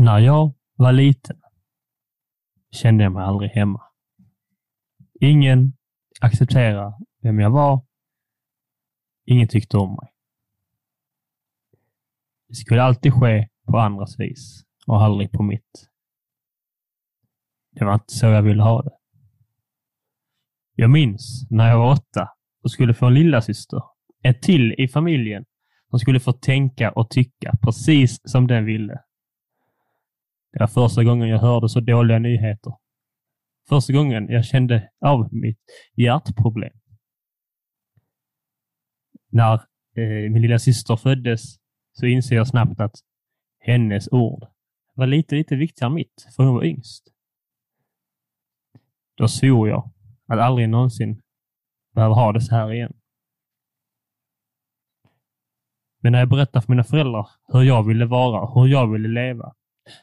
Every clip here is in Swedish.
När jag var liten kände jag mig aldrig hemma. Ingen accepterade vem jag var. Ingen tyckte om mig. Det skulle alltid ske på andras vis och aldrig på mitt. Det var inte så jag ville ha det. Jag minns när jag var åtta och skulle få en lillasyster, ett till i familjen, som skulle få tänka och tycka precis som den ville. Det var första gången jag hörde så dåliga nyheter. Första gången jag kände av mitt hjärtproblem. När eh, min lilla syster föddes så inser jag snabbt att hennes ord var lite, lite viktigare än mitt, för hon var yngst. Då svor jag att aldrig någonsin behöva ha det så här igen. Men när jag berättade för mina föräldrar hur jag ville vara, hur jag ville leva,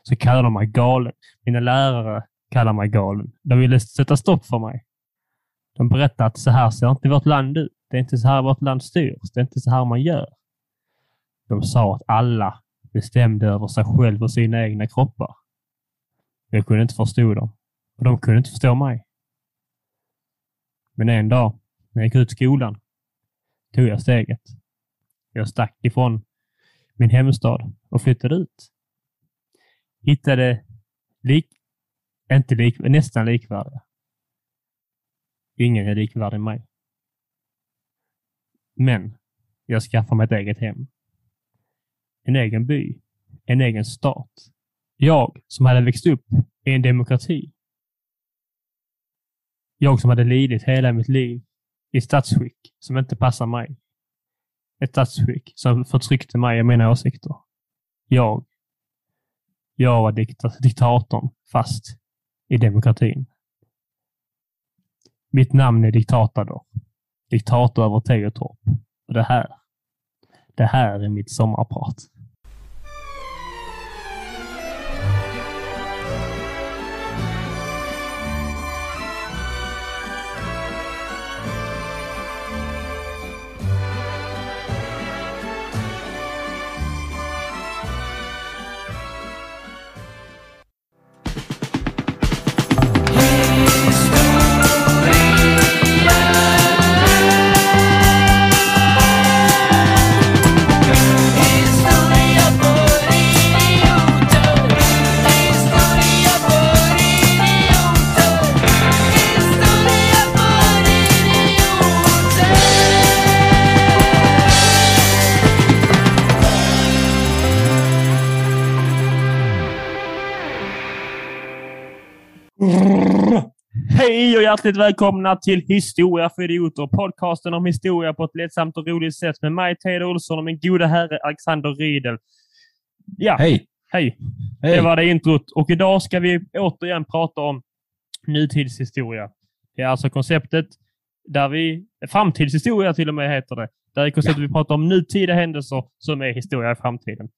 så kallade de mig galen. Mina lärare kallade mig galen. De ville sätta stopp för mig. De berättade att så här ser inte vårt land ut. Det är inte så här vårt land styrs. Det är inte så här man gör. De sa att alla bestämde över sig själv och sina egna kroppar. Jag kunde inte förstå dem och de kunde inte förstå mig. Men en dag när jag gick ut skolan tog jag steget. Jag stack ifrån min hemstad och flyttade ut. Hittade lik, inte lik, nästan likvärdiga. Ingen är likvärdig mig. Men jag skaffade mig ett eget hem. En egen by. En egen stat. Jag som hade växt upp i en demokrati. Jag som hade lidit hela mitt liv i statsskick som inte passar mig. Ett statsskick som förtryckte mig och mina åsikter. Jag. Jag var diktatorn fast i demokratin. Mitt namn är Diktatador. Diktator över Tegetorp. Och det här, det här är mitt sommarprat. Hej och hjärtligt välkomna till Historia för idioter. Podcasten om historia på ett lättsamt och roligt sätt med mig, Teodor Olsson och min goda herre Alexander Riedel. Ja, Hej! hej. Hej! Det var det introt. Och idag ska vi återigen prata om nutidshistoria. Det är alltså konceptet där vi... Framtidshistoria till och med heter det. Där är konceptet vi pratar om nutida händelser som är historia i framtiden.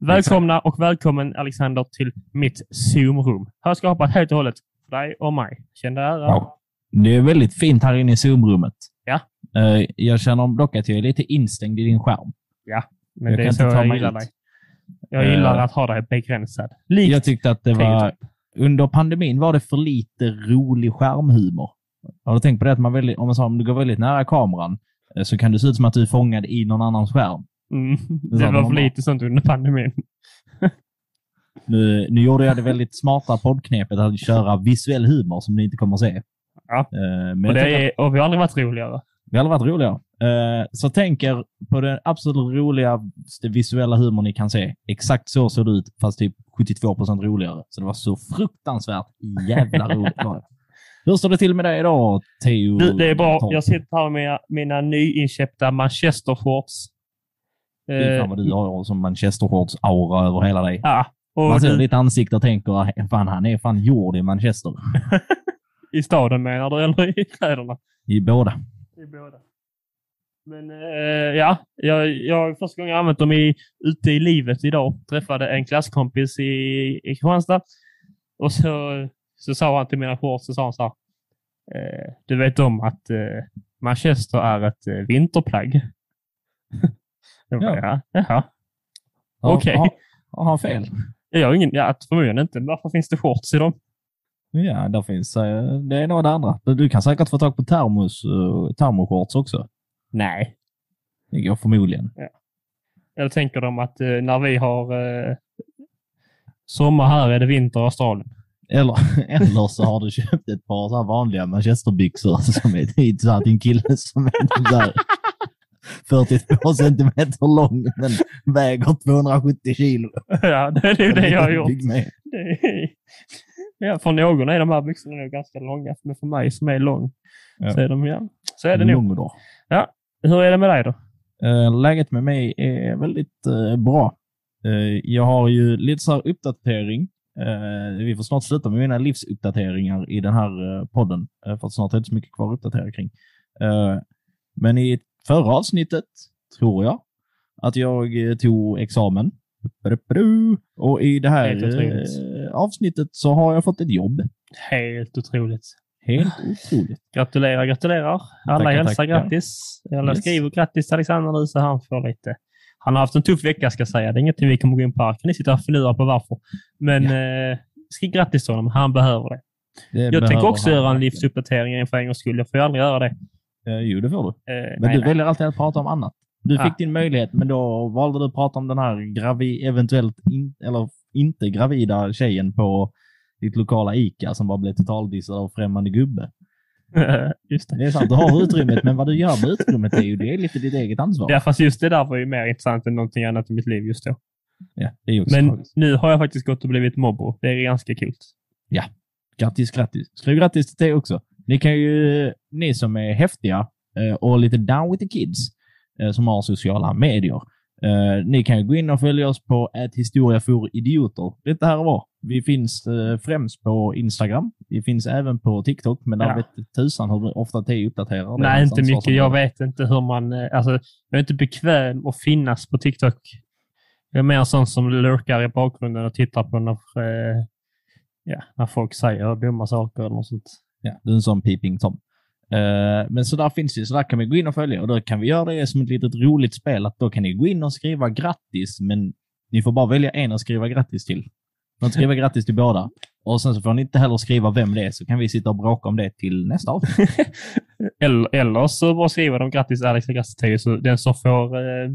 Välkomna och välkommen Alexander till mitt Zoom-rum. Här ska jag hoppa helt och hållet för dig och mig. Känn dig ära. Wow. Det är väldigt fint här inne i Zoom-rummet. Ja. Eh, Jag känner dock att jag är lite instängd i din skärm. Men jag det är så jag gillar ut. dig. Jag gillar Eh. att ha dig begränsad. Likt Jag tyckte att det var... Under pandemin var det för lite rolig skärmhumor. Har du tänkt på det att man väldigt, om, man sa, om du går väldigt nära kameran eh, så kan det se ut som att du är fångad i någon annans skärm. Mm. Det var för lite sånt under pandemin. Nu, nu gjorde jag det väldigt smarta poddknepet att köra visuell humor som ni inte kommer att se. Ja. Eh, Men Och, det är, och vi har aldrig varit roligare. Det hade varit roligare. Eh, så tänk er på den absolut roligaste visuella humor ni kan se. Exakt så såg det ut, fast typ 72% roligare. Så det var så fruktansvärt jävla roligt. Hur står det till med dig idag, Theo? Du, det är bra. Jag sitter här med mina, mina nyinköpta Manchester-shorts. Fy fan vad du har som Manchester-shorts-aura över hela dig. ja, och Man ser du, ditt ansikte och tänker, fan han är fan gjord i Manchester. i staden menar du, eller i kläderna? I båda. I båda. Men eh, ja, jag, jag första gången jag använt dem i, ute i livet idag. Träffade en klasskompis i, i Kristianstad och så, så sa han till mina shorts, så sa han så här. Eh, du vet om att eh, Manchester är ett eh, vinterplagg? jag bara, ja. Jaha. Ja, Okej. Har, har han fel? Jag har ingen, ja, förmodligen inte. Varför finns det shorts i dem? Ja, där finns eh, det är några andra. Du- kan säkert få tag på termos, uh, termoshorts också. Nej. Det går förmodligen. Eller tänker de att eh, när vi har eh, sommar här är det vinter i Australien? Eller, eller så har du köpt ett par så vanliga manchesterbyxor som är dit så till en kille som är här 42 centimeter lång men väger 270 kilo. ja, det är ju det jag har gjort. Det är, ja, för någon är de här byxorna nog ganska långa, men för mig som är lång Ja. så är de, ja. Så är det nog. Lång då. Hur är det med dig då? Eh, Läget med mig är väldigt eh, bra. Eh, Jag har ju lite så här uppdatering. Vi får snart sluta med mina livsuppdateringar i den här podden, för att snart är det inte så mycket kvar att uppdatera kring. Men i förra avsnittet, tror jag, att jag eh, tog examen. Och i det här eh, avsnittet så har jag fått ett jobb. Helt otroligt. Helt otroligt. Gratulerar, gratulerar. Alla Tackar, hälsar tackar. grattis. Alla Yes. skriver grattis till Alexander nu så han får lite. Han har haft en tuff vecka ska jag säga. Det är ingenting vi kommer gå in på. Kan ni sitta och fundera på varför. Men eh, skriv grattis till honom. Han behöver det. Det Jag tänker också han göra en livsuppdatering för en gångs skull. Jag får ju aldrig göra det. Eh, Jo, det får du. Eh, Men nej, du nej. väljer alltid att prata om annat. Du Ah. fick din möjlighet, men då valde du att prata om den här gravi, eventuellt in, eller inte gravida tjejen på ditt lokala ICA som bara blev totaldissad av främmande gubbe. Just det. Det är sant, du har utrymmet, men vad du gör med utrymmet är ju det är lite ditt eget ansvar. Ja, fast just det där var ju mer intressant än någonting annat i mitt liv just då. Ja, Men tragiskt. nu har jag faktiskt gått och blivit mobbo. Det är ganska kul. Grattis, grattis. Skriv grattis till det också. Ni kan ju, ni som är häftiga eh, och lite down with the kids, eh, som har sociala medier, eh, ni kan gå in och följa oss på ett historia för idioter. Lite här och var. Vi finns främst på Instagram. Vi finns även på TikTok, men där Ja. vet tusan hur ofta det uppdaterar. Nej, inte mycket. Jag vet inte hur man... Alltså, jag är inte bekväm att finnas på TikTok. Jag är mer sån som lurkar i bakgrunden och tittar på när, eh, ja, när folk säger dumma saker eller något sånt. Ja, du är en sån peeping Tom. Eh, men så där finns det, så där kan vi gå in och följa och då kan vi göra det som ett litet roligt spel att då kan ni gå in och skriva grattis, men ni får bara välja en att skriva grattis till. Får skriva grattis till båda. Och sen så får ni inte heller skriva vem det är, så kan vi sitta och bråka om det till nästa avsnitt. eller, eller så bara skriver de grattis Alex och grattis Theo, så den som får eh,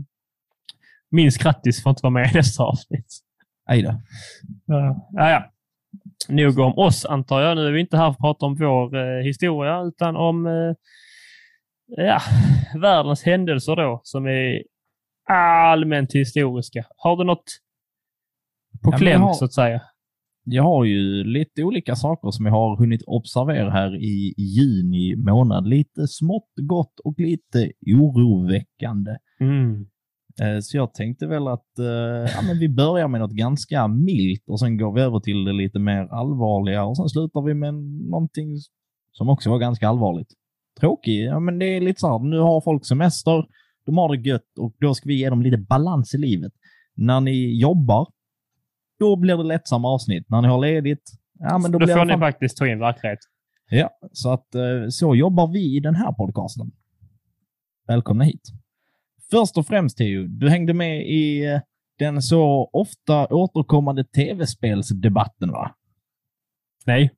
minst grattis får inte vara med i nästa avsnitt. Aj då. Ja, ja. Nog om oss antar jag. Nu är vi inte här för att prata om vår eh, historia utan om eh, ja, världens händelser då som är allmänt historiska. Har du något på Ja, kläm har- så att säga? Jag har ju lite olika saker som jag har hunnit observera här i juni månad. Lite smått gott och lite oroväckande. Mm. Eh, Så jag tänkte väl att eh, ja, men vi börjar med något ganska milt och sen går vi över till det lite mer allvarliga och sen slutar vi med någonting som också var ganska allvarligt. Tråkigt, ja men det är lite så här, nu har folk semester, de har det gött och då ska vi ge dem lite balans i livet. När ni jobbar, då blir det lättsamma avsnitt. När ni har ledigt, ja men då, Då blir får det ni faktiskt ta in verklighet. Ja, så att eh, så jobbar vi i den här podcasten. Välkomna hit. Först och främst Theo, du hängde med i eh, den så ofta återkommande tv-spelsdebatten va? Nej.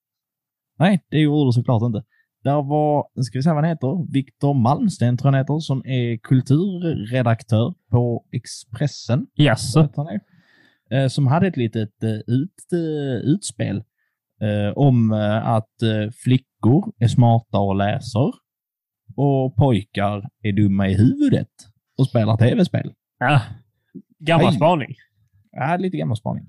Nej, det gjorde du såklart inte. Där var, ska vi se vad han heter, Viktor Malmsten tror jag han heter, som är kulturredaktör på Expressen. Är. Eh, Som hade ett litet eh, ut, utspel om att flickor är smarta och läser och pojkar är dumma i huvudet och spelar tv-spel. Ja. Gammal Hej. spaning. Ja, lite gammal spaning.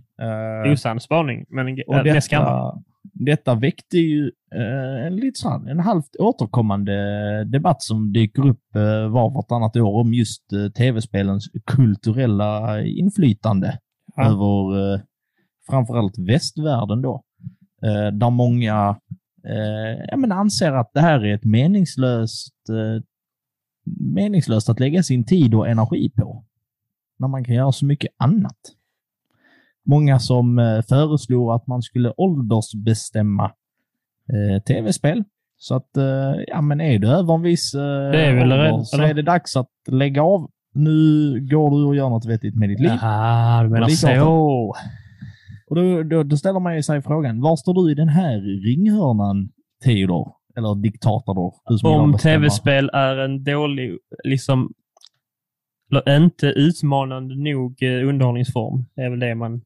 Eh, Osann spaning, men och äh, mest gammal. detta, detta väckte ju eh, en lite så här, en halvt återkommande debatt som dyker upp eh, var vartannat år om just eh, tv-spelens kulturella inflytande Ja. över eh, framförallt västvärlden då. Eh, där många eh, ja, men anser att det här är ett meningslöst, eh, meningslöst att lägga sin tid och energi på. När man kan göra så mycket annat. Många som eh, föreslår att man skulle åldersbestämma eh, tv-spel. Så att, eh, ja men är du över en viss eh, Det är väl ålder rätt, så eller? är det dags att lägga av. Nu går du och gör något vettigt med ditt liv. Jaha, du menar så. Och då, då, då ställer man ju sig frågan, var står du i den här ringhörnan, Theodor? Eller diktator då? Du som gillar att Om tv-spel är en dålig, liksom, eller inte utmanande nog eh, underhållningsform, är väl det man...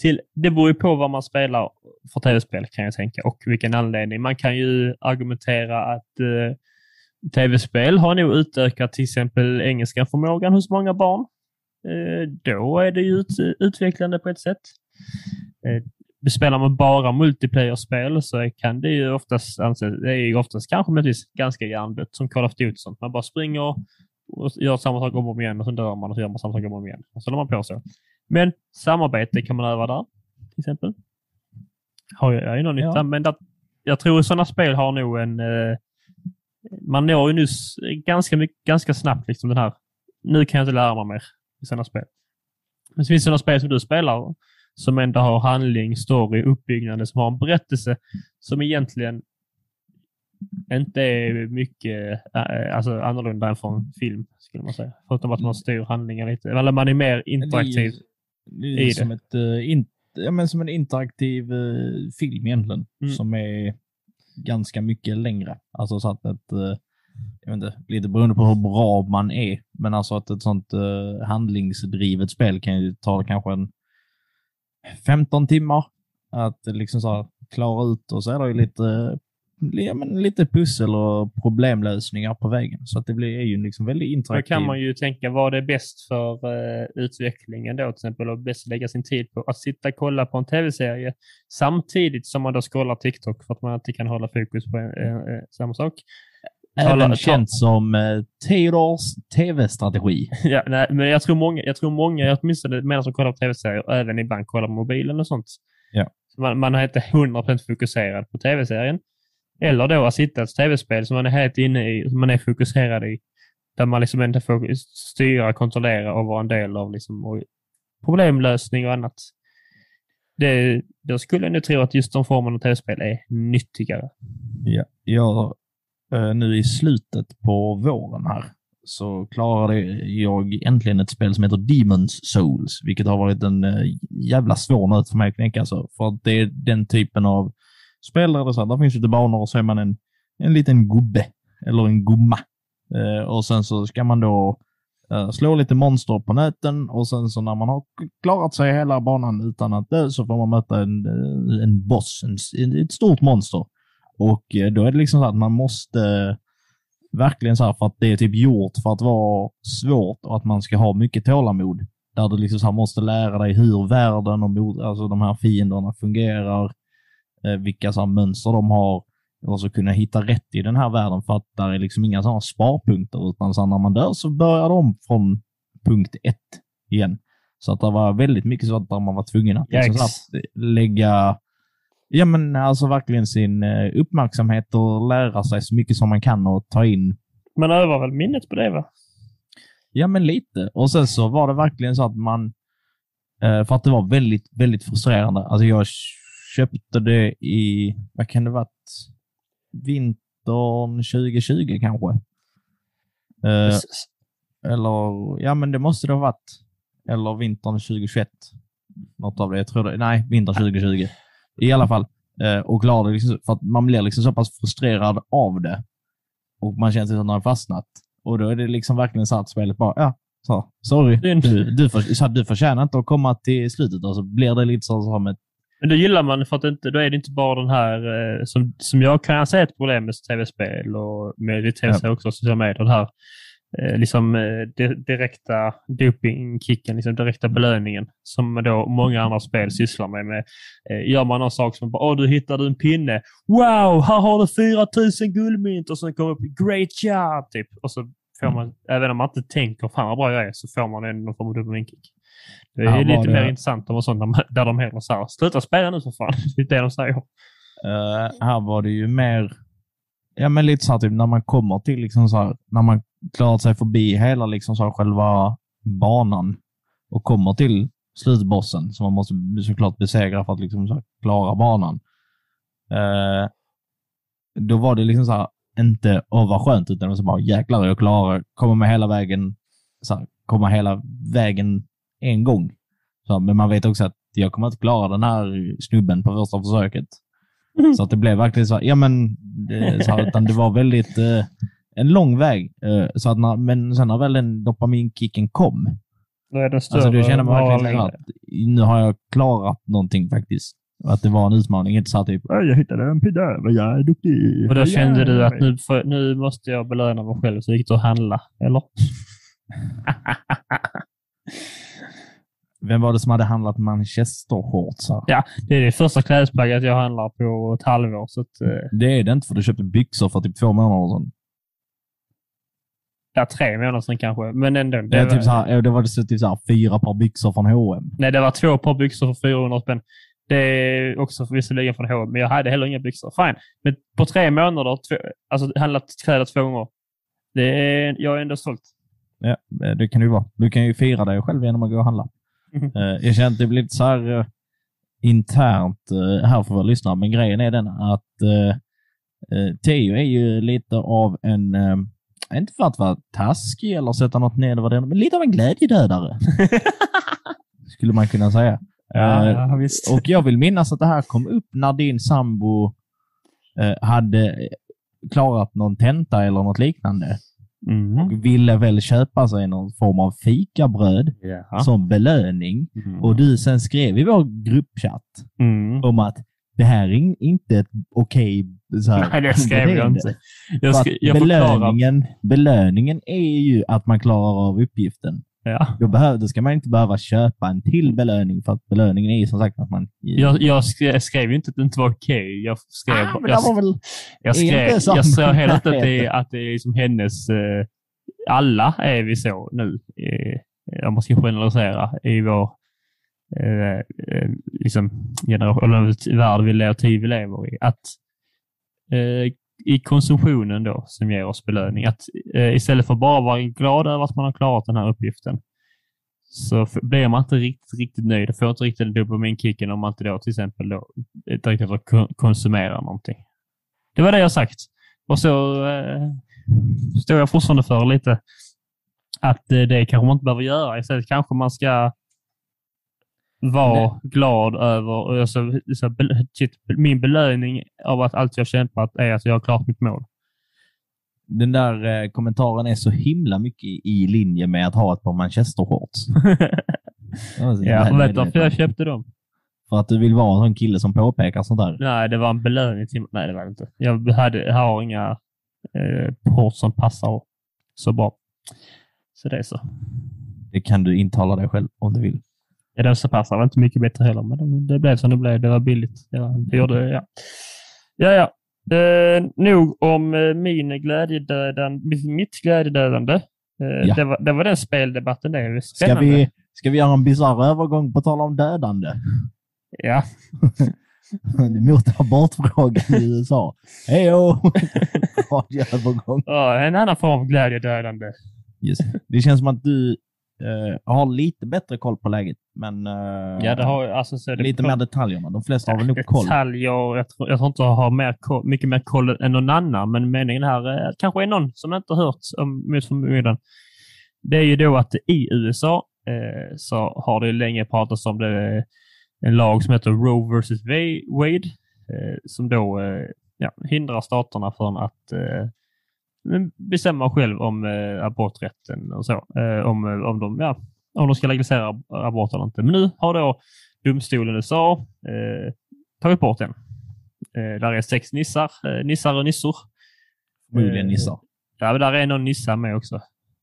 Till, det beror ju på vad man spelar för tv-spel kan jag tänka och vilken anledning. Man kan ju argumentera att eh, tv-spel har nog utökat till exempel engelska förmågan hos många barn. Eh, då är det ju ut, utvecklande på ett sätt. Eh, spelar man bara multiplayer-spel så kan det ju oftast anses, det är ju oftast kanske möjligtvis ganska hjärndött som Call of Duty. Sånt. Man bara springer och gör samma sak om och om igen och så dör man och så gör man samma sak om och om igen. Och så håller man på så. Men samarbete kan man öva där, till exempel. Har jag ju någon nytta, Ja. men där, jag tror sådana spel har nog en... Eh, man når ju nu ganska, mycket, ganska snabbt liksom den här... Nu kan jag inte lära mig mer i sådana spel. Men så finns det sådana spel som du spelar som ändå har handling, story, uppbyggnaden, som har en berättelse som egentligen inte är mycket äh, alltså annorlunda än från film, skulle man säga. Förutom att man styr handlingen lite. Eller man är mer interaktiv. Det är ju i det. som, ett, eh, in, ja, men som en interaktiv eh, film egentligen, Mm. som är ganska mycket längre. Alltså så att ett, eh, jag vet inte, lite beroende på hur bra man är, men alltså att ett sånt eh, handlingsdrivet spel kan ju ta kanske en 15 timmar att liksom så här, klara ut och så är det ju lite, ja, men lite pussel och problemlösningar på vägen. Så att det blir, är ju liksom väldigt Då interaktivt. kan man ju tänka, vad är bäst för eh, utvecklingen då till exempel och bäst lägga sin tid på? Att sitta och kolla på en tv-serie samtidigt som man då scrollar TikTok för att man inte kan hålla fokus på en, eh, eh, samma sak. Även ta- känt som eh, Theodors tv-strategi. Ja, nej, men jag tror många, jag tror många åtminstone menar som kollar på tv-serier även ibland kollar på mobilen och sånt. Ja. Man, man är inte 100% fokuserad på tv-serien. Eller då att sitta i ett tv-spel som man är helt inne i, som man är fokuserad i. Där man liksom inte får styra, kontrollera och vara en del av liksom, problemlösning och annat. Det, då skulle jag nog tro att just de formerna av tv-spel är nyttigare. Ja. Jag, Eh, nu i slutet på våren här så klarade jag äntligen ett spel som heter Demon's Souls, vilket har varit en eh, jävla svår nöt för mig att knäcka. Alltså, för att det är den typen av spel där det, så här, där finns lite banor och så är man en, en liten gubbe eller en gumma. Eh, och sen så ska man då eh, slå lite monster på näten och sen så när man har klarat sig hela banan utan att dö så får man möta en, eh, en boss, en, ett stort monster. Och eh, då är det liksom så att man måste verkligen så här för att det är typ gjort för att vara svårt och att man ska ha mycket tålamod. Där du liksom så måste lära dig hur världen och mot, alltså de här fienderna fungerar, eh, vilka så mönster de har och så kunna hitta rätt i den här världen för att där är liksom inga sådana sparpunkter utan så när man dör så börjar de från punkt ett igen. Så att det var väldigt mycket så att man var tvungen att, liksom, så lägga Ja, men alltså verkligen sin eh, uppmärksamhet och lära sig så mycket som man kan och ta in. Man övar väl minnet på det va? Ja, men lite. Och sen så var det verkligen så att man, eh, för att det var väldigt, väldigt frustrerande. Alltså jag köpte det i, vad kan det varit? Vintern 2020 kanske. Eh, S- s- eller, ja men det måste det ha varit. Eller vintern 2021. Något av det. Jag tror det. Nej, vintern 2020. I alla fall. Eh, och glad liksom, för att man blir liksom så pass frustrerad av det. Och man känner sig som att man har fastnat. Och då är det liksom verkligen så att spelet bara, ja, så, sorry. Du, du, för, så du förtjänar inte att komma till slutet. Och så blir det lite så som ett, Men då gillar man för att det inte, då är det inte bara den här eh, som, som jag kan säga är ett problem med tv-spel och med tv-spel också, sociala medier, den här liksom, eh, di- direkta dopingkicken, liksom direkta belöningen som då många andra spel sysslar med. med eh, gör man någon sak som bara, åh du hittade en pinne. Wow, här har du 4000 guldmynt och sen kommer upp great job, typ. Och så får man, även om man inte tänker fan vad bra jag är, så får man en någon form av dopingkick. Det är Ja, lite det- mer intressant om sånt där, de hellre säger sluta spela nu för fan. Det är det de säger. Eh, här var det ju mer, ja men lite så här, typ när man kommer till liksom så här, när man klarat sig förbi hela liksom så här, själva banan och kommer till slutbossen som man måste såklart besegra för att liksom så här, klara banan. Eh, då var det liksom så här, inte åh vad skönt, utan det var så bara jäklar jag klarar, kommer med hela vägen, så här, komma hela vägen en gång. Så, men man vet också att jag kommer inte klara den här snubben på första försöket. Så att det blev verkligen så, ja men, det, så här, utan det var väldigt, eh, en lång väg. Eh, så att när, men sen när väl den dopaminkicken kom, Då är den större. alltså då kände man verkligen att nu har jag klarat någonting faktiskt. Att det var en utmaning, inte så här typ, "Oj, jag hittade en pidö, vad jag är duktig. Och då kände du att mig." nu, får- nu måste jag belöna mig själv, så gick du och handla, eller? Vem var det som hade handlat manchestershortsar? Ja, det är det första klädesplagget jag handlar på ett halvår. Så att, eh, Det är det inte för du köpte byxor för typ två månader sedan. ja, tre månader sedan kanske. Men ändå. Det, är var, typ så här, det var det typ så här, fyra par byxor från H&M. Nej, det var två par byxor för 400 spänn. Det är också visserligen från H&M, men jag hade heller inga byxor. Fine. Men på tre månader, två, alltså handlat kläder två gånger. Det är, jag är ändå stolt. Ja, det kan du vara. Du kan ju fira dig själv genom att gå och handla. Mhm. Eh, Jag känner att det blir lite så här eh, internt eh, här för våra lyssnare, men grejen är den att eh, Theo är ju lite av en, inte för att vara taskig eller sätta något nedvärderande, men lite av en glädjedödare. skulle man kunna säga. Ja visst. Och jag vill minnas att det här kom upp när din sambo hade klarat någon tenta eller något liknande Mm. och ville väl köpa sig någon form av fikabröd Ja. som belöning. Mm. Och du sen skrev i vår gruppchatt Mm. om att det här är in- inte ett okej här, Nej, det skrev jag inte. Jag, ska, jag belöningen, belöningen är ju att man klarar av uppgiften. Ja. Då, behöver, då ska man inte behöva köpa en till belöning för att belöningen är ju som sagt att man... Jag, jag skrev, ju inte att det inte var okej. Jag skrev, ah, jag, väl... jag, skrev, jag skrev heller inte att det, att det är liksom hennes... Eh, alla är vi så nu, eh, om man ska generalisera, i vår eh, eh, liksom generation, eller värld vi lever, tid vi lever i. Att eh, i konsumtionen då, som ger oss belöning, att eh, istället för bara vara glad över att man har klarat den här uppgiften, så blir man inte riktigt, riktigt nöjd. Får inte riktigt den dopaminkicken om man inte då till exempel då, eh, inte riktigt får konsumera någonting. Det var det jag sagt. Och så eh, står jag fortfarande för lite att eh, det kanske man inte behöver göra. Istället kanske man ska vara glad över, alltså, så, bel- shit, min belöning av att allt jag kämpat är att jag har klarat mitt mål. Den där eh, kommentaren är så himla mycket i, i linje med att ha ett par manchestershorts. Var så ja, och vet du varför jag köpte dem? För att du vill vara en sån kille som påpekar sånt där. Nej, det var en belöning till Nej, det var det inte. Jag hade, jag har inga eh, shorts som passar så bra. Så det är så. Det kan du intala dig själv om du vill. Ja, den som passar var inte mycket bättre heller, men det, det blev som det blev. Det var billigt. Ja, det gjorde, ja. Ja, ja. Eh, nog om eh, min glädjedödande, mitt- glädjedödande. Eh, Ja. det, var, det var den speldebatten. Det Ska vi, ska vi göra en bisarr övergång på tal om dödande? Ja. Mot abortfrågan i USA. Hejo! Radioövergång. Ja, en annan form av glädjedödande. Yes. Det känns som att du eh, har lite bättre koll på läget, men eh, Ja, det har alltså, så det lite mer detaljerna. De flesta har väl nog koll. Detaljer. Jag tror, jag tror inte jag har mer koll, mycket mer koll än någon annan, men meningen här är att kanske är någon som inte har hört om mot förmodan. Det är ju då att i USA eh, så har det länge pratats om det, en lag som heter Roe vs Wade eh, som då eh, ja, hindrar staterna från att eh, bestämma själv om eh, aborträtten och så. Eh, om, eh, om, de, ja, om de ska legalisera ab- abort eller inte. Men nu har då domstolen i USA eh, tagit bort den. Eh, där är sex nissar, eh, nissar och nissor. Förmodligen Eh, nissar. Ja, men där är någon nissa med också.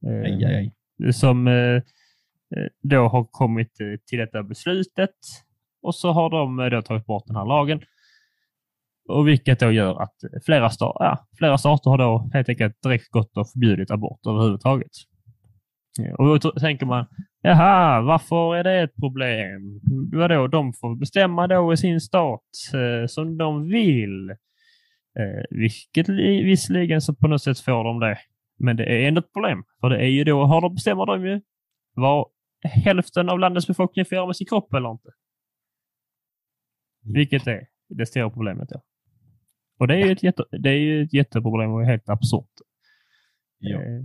Eh, Aj, aj, aj. Som då har kommit till detta beslutet och så har de då tagit bort den här lagen. Och vilket då gör att eh, flera, sta- ja, flera stater har då helt enkelt direkt gått och förbjudit abort överhuvudtaget. Ja, Och då tänker man, jaha, varför är det ett problem? Vadå, de får bestämma då i sin stat eh, som de vill. Eh, vilket li- visserligen så på något sätt får de det. Men det är ändå ett problem. För det är ju då, har de bestämmer de ju vad hälften av landets befolkning får göra med sin kropp eller inte. Vilket är det stora problemet. Ja. Och det är ju ett, jätte, det är ju ett jätteproblem och helt absurt. Ja. Eh,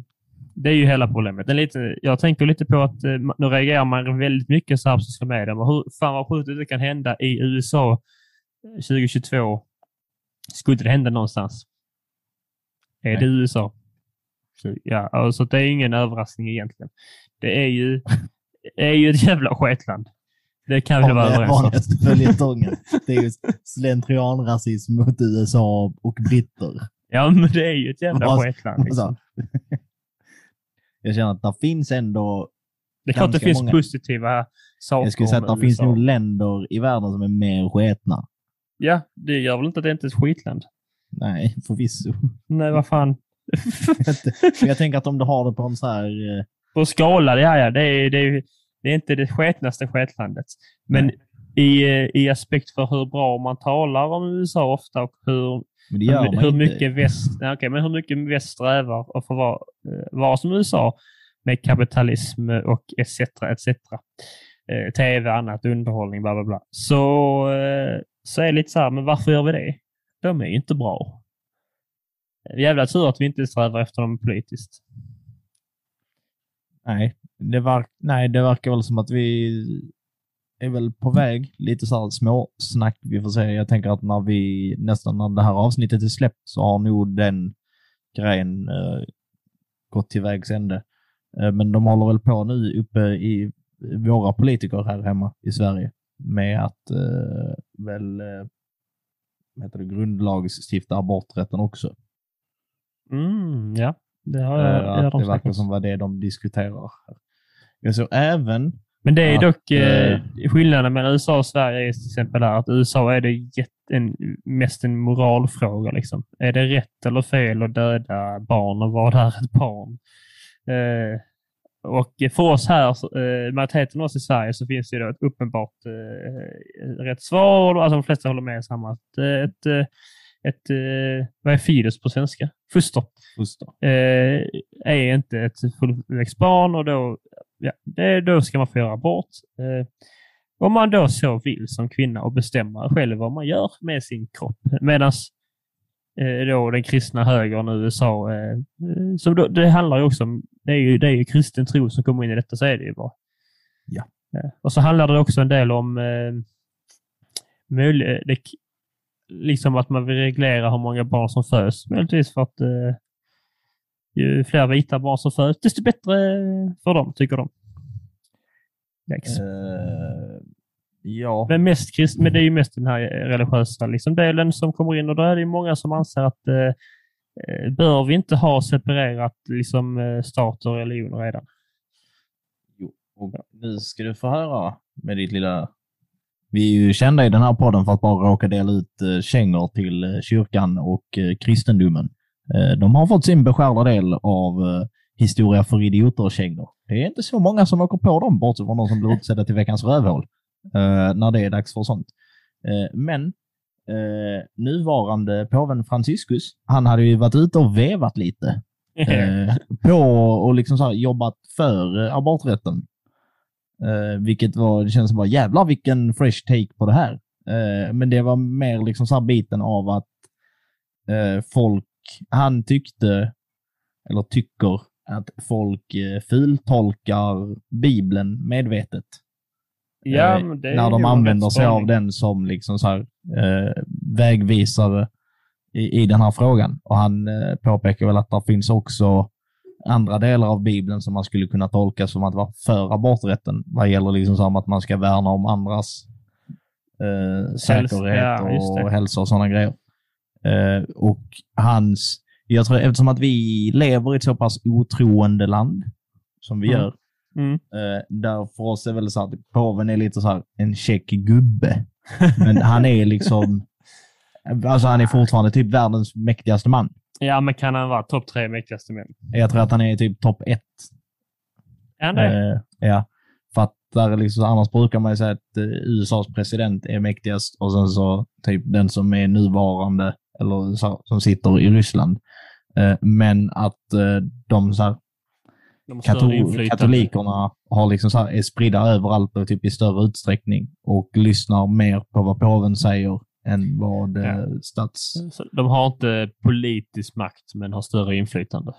det är ju hela problemet. Lite, jag tänker lite på att eh, nu reagerar man väldigt mycket så här på sociala medier. Men hur fan vad sjukt det kan hända i USA 2022. Skulle det hända någonstans? Är Nej. det USA? Så, ja, alltså det är ingen överraskning egentligen. Det är ju, det är ju ett jävla sketland. Det kan vi vara överens om. följetongen. Det är ju slentrianrasism mot USA och britter. Ja, men det är ju ett jävla Alltså, sketland. Liksom. Alltså, jag känner att det finns ändå, Det är klart det finns många- positiva saker jag skulle säga att det finns nog länder i världen som är mer sketna. Ja, det gör väl inte att det inte är ett skitland. Nej, förvisso. Nej, vad fan. Jag tänker att om du har det på en så här... eh, På skala, ja, ja. Det är, det är, det är inte det sketnaste sketlandet. Men i, eh, i aspekt för hur bra man talar om USA ofta och hur, hur, mycket väst, nej, okej, men hur mycket väst strävar att få vara, eh, vara som USA med kapitalism och etc. etc. Eh, TV, annat, underhållning, bla bla bla. Så, eh, så är det lite så här, men varför gör vi det? De är ju inte bra. Jävla tur att vi inte strävar efter dem politiskt. Nej det, verk, nej, det verkar väl som att vi är väl på väg. Lite så här småsnack vi får se. Jag tänker att när vi nästan när det här avsnittet är släppt så har nog den grejen eh, gått till vägs ände. Eh, men de håller väl på nu uppe i våra politiker här hemma i Sverige med att eh, väl eh, heter det, grundlagsstifta aborträtten också. Mm, ja, det har Eh, jag. det verkar som vad det de diskuterar. Jag såg även Men det är dock eh, eh, skillnaden mellan USA och Sverige är till exempel där att USA är det en, mest en moralfråga. Liksom. Är det rätt eller fel att döda barn och vad är ett barn? Eh, och för oss här, så, eh, majoriteten av oss i Sverige, så finns det då ett uppenbart eh, rätt svar. Alltså de flesta håller med om att eh, ett, ett, eh, vad är fidus på svenska? Foster foster. är inte ett fullväxt barn och då, ja, det, då ska man få göra abort. Eh, om man då så vill som kvinna och bestämma själv vad man gör med sin kropp. Medan eh, då den kristna högern i USA, eh, eh, så då, det handlar ju också om, det är ju, det är ju kristen tro som kommer in i detta, så är det ju bara. Ja. Eh, och så handlar det också en del om eh, möjlig, det, liksom att man vill reglera hur många barn som föds, möjligtvis för att eh, ju fler vita barn som föds, desto bättre för dem, tycker de. Eh, ja. Men, mest krist, men det är ju mest den här religiösa liksom, delen som kommer in och då är det ju många som anser att eh, eh, bör vi inte ha separerat liksom, eh, stat och religion redan? Jo. Och nu ska du få höra med ditt lilla... Vi är ju kända i den här podden för att bara råka dela ut kängor till kyrkan och kristendomen. Eh, de har fått sin beskärda del av eh, historia för idioter-kängor. Det är inte så många som åker på dem, bortsett från de som blir utsedda till veckans rövhål. Eh, när det är dags för sånt. Men eh, nuvarande påven Franciscus, han hade ju varit ute och vevat lite eh, på och liksom så här jobbat för eh, aborträtten. Eh, vilket var, det känns som bara jävlar vilken fresh take på det här. Men det var mer liksom så biten av att folk, han tyckte, eller tycker, att folk eh, fultolkar Bibeln medvetet. ja, Eh, det är när de använder sig av den som liksom så här, eh, vägvisare i, i den här frågan. Och han eh, påpekar väl att det finns också andra delar av Bibeln som man skulle kunna tolka som att vara för aborträtten vad gäller liksom som att man ska värna om andras eh, säkerhet ja, just det. och hälsa och sådana grejer. Eh, och hans, jag tror eftersom att vi lever i ett så pass otroende land som vi Mm. gör, Mm. Eh, där för oss är väl så att påven är lite så här en check gubbe. Men han är liksom, alltså han är fortfarande typ världens mäktigaste man. Ja, men kan han vara topp tre mäktigaste män? Jag tror att han är typ topp ett. Är han det? Eh, ja, för att där är liksom, annars brukar man ju säga att USAs president är mäktigast och sen så typ den som är nuvarande eller så, som sitter i Ryssland. Eh, men att eh, de så här, De Katol katolikerna har liksom så här, är spridda överallt och typ i större utsträckning och lyssnar mer på vad påven säger än vad Ja. eh, stats... Så De har inte politisk makt, men har större inflytande.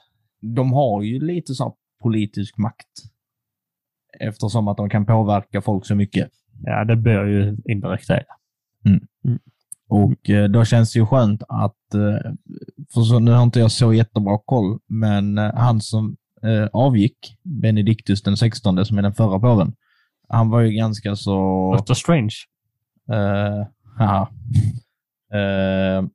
de har ju lite så politisk makt. Eftersom att de kan påverka folk så mycket. Ja, det bör ju indirekt det. Och eh, då känns det ju skönt att, eh, för så, nu har inte jag så jättebra koll, men eh, han som avgick, Benedictus den 16, som är den förra påven, han var ju ganska så... Doctor Strange. eh, haha, eh,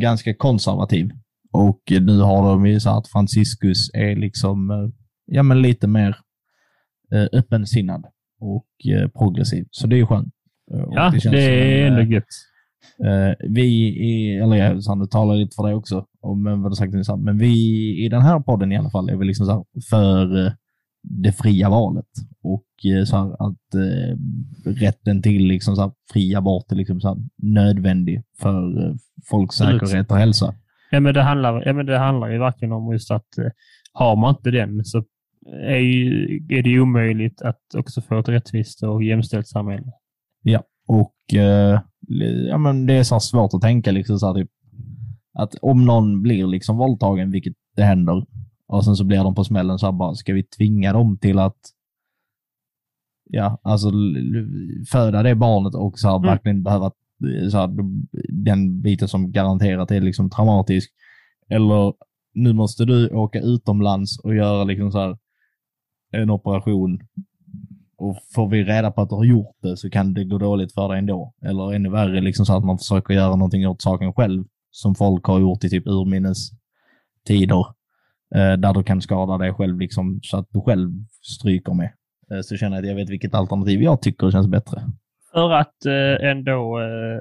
ganska konservativ. Och nu har de ju så att Franciscus är liksom, ja men lite mer öppensinnad och progressiv. Så det är ju skönt. Ja, det, känns är ändå gött. Eh, vi, i, eller jag Sandra talar lite för dig också, om eh, vad sagt innan, men vi i den här podden i alla fall är väl liksom så för eh, det fria valet och eh, så här att eh, rätten till liksom så här fri abort är liksom så här nödvändig för eh, folks säkerhet och hälsa. Ja, men det handlar, ja, men det handlar ju verkligen om just att eh, har man inte den så är, ju, är det omöjligt att också få ett rättvist och jämställt samhälle. Och eh, ja, men det är så svårt att tänka liksom så här, typ, att om någon blir liksom våldtagen, vilket det händer, och sen så blir de på smällen så här bara, ska vi tvinga dem till att ja, alltså föda det barnet och så här, Mm. verkligen behöva eh, så här, den biten som garanterat är liksom traumatisk. Eller nu måste du åka utomlands och göra liksom så här, en operation och får vi reda på att du har gjort det så kan det gå dåligt för dig ändå. Eller ännu värre, liksom så att man försöker göra någonting åt saken själv, som folk har gjort i typ urminnes tider, eh, där du kan skada dig själv liksom, så att du själv stryker med. Eh, så känner jag att jag vet vilket alternativ jag tycker känns bättre. För att eh, ändå eh,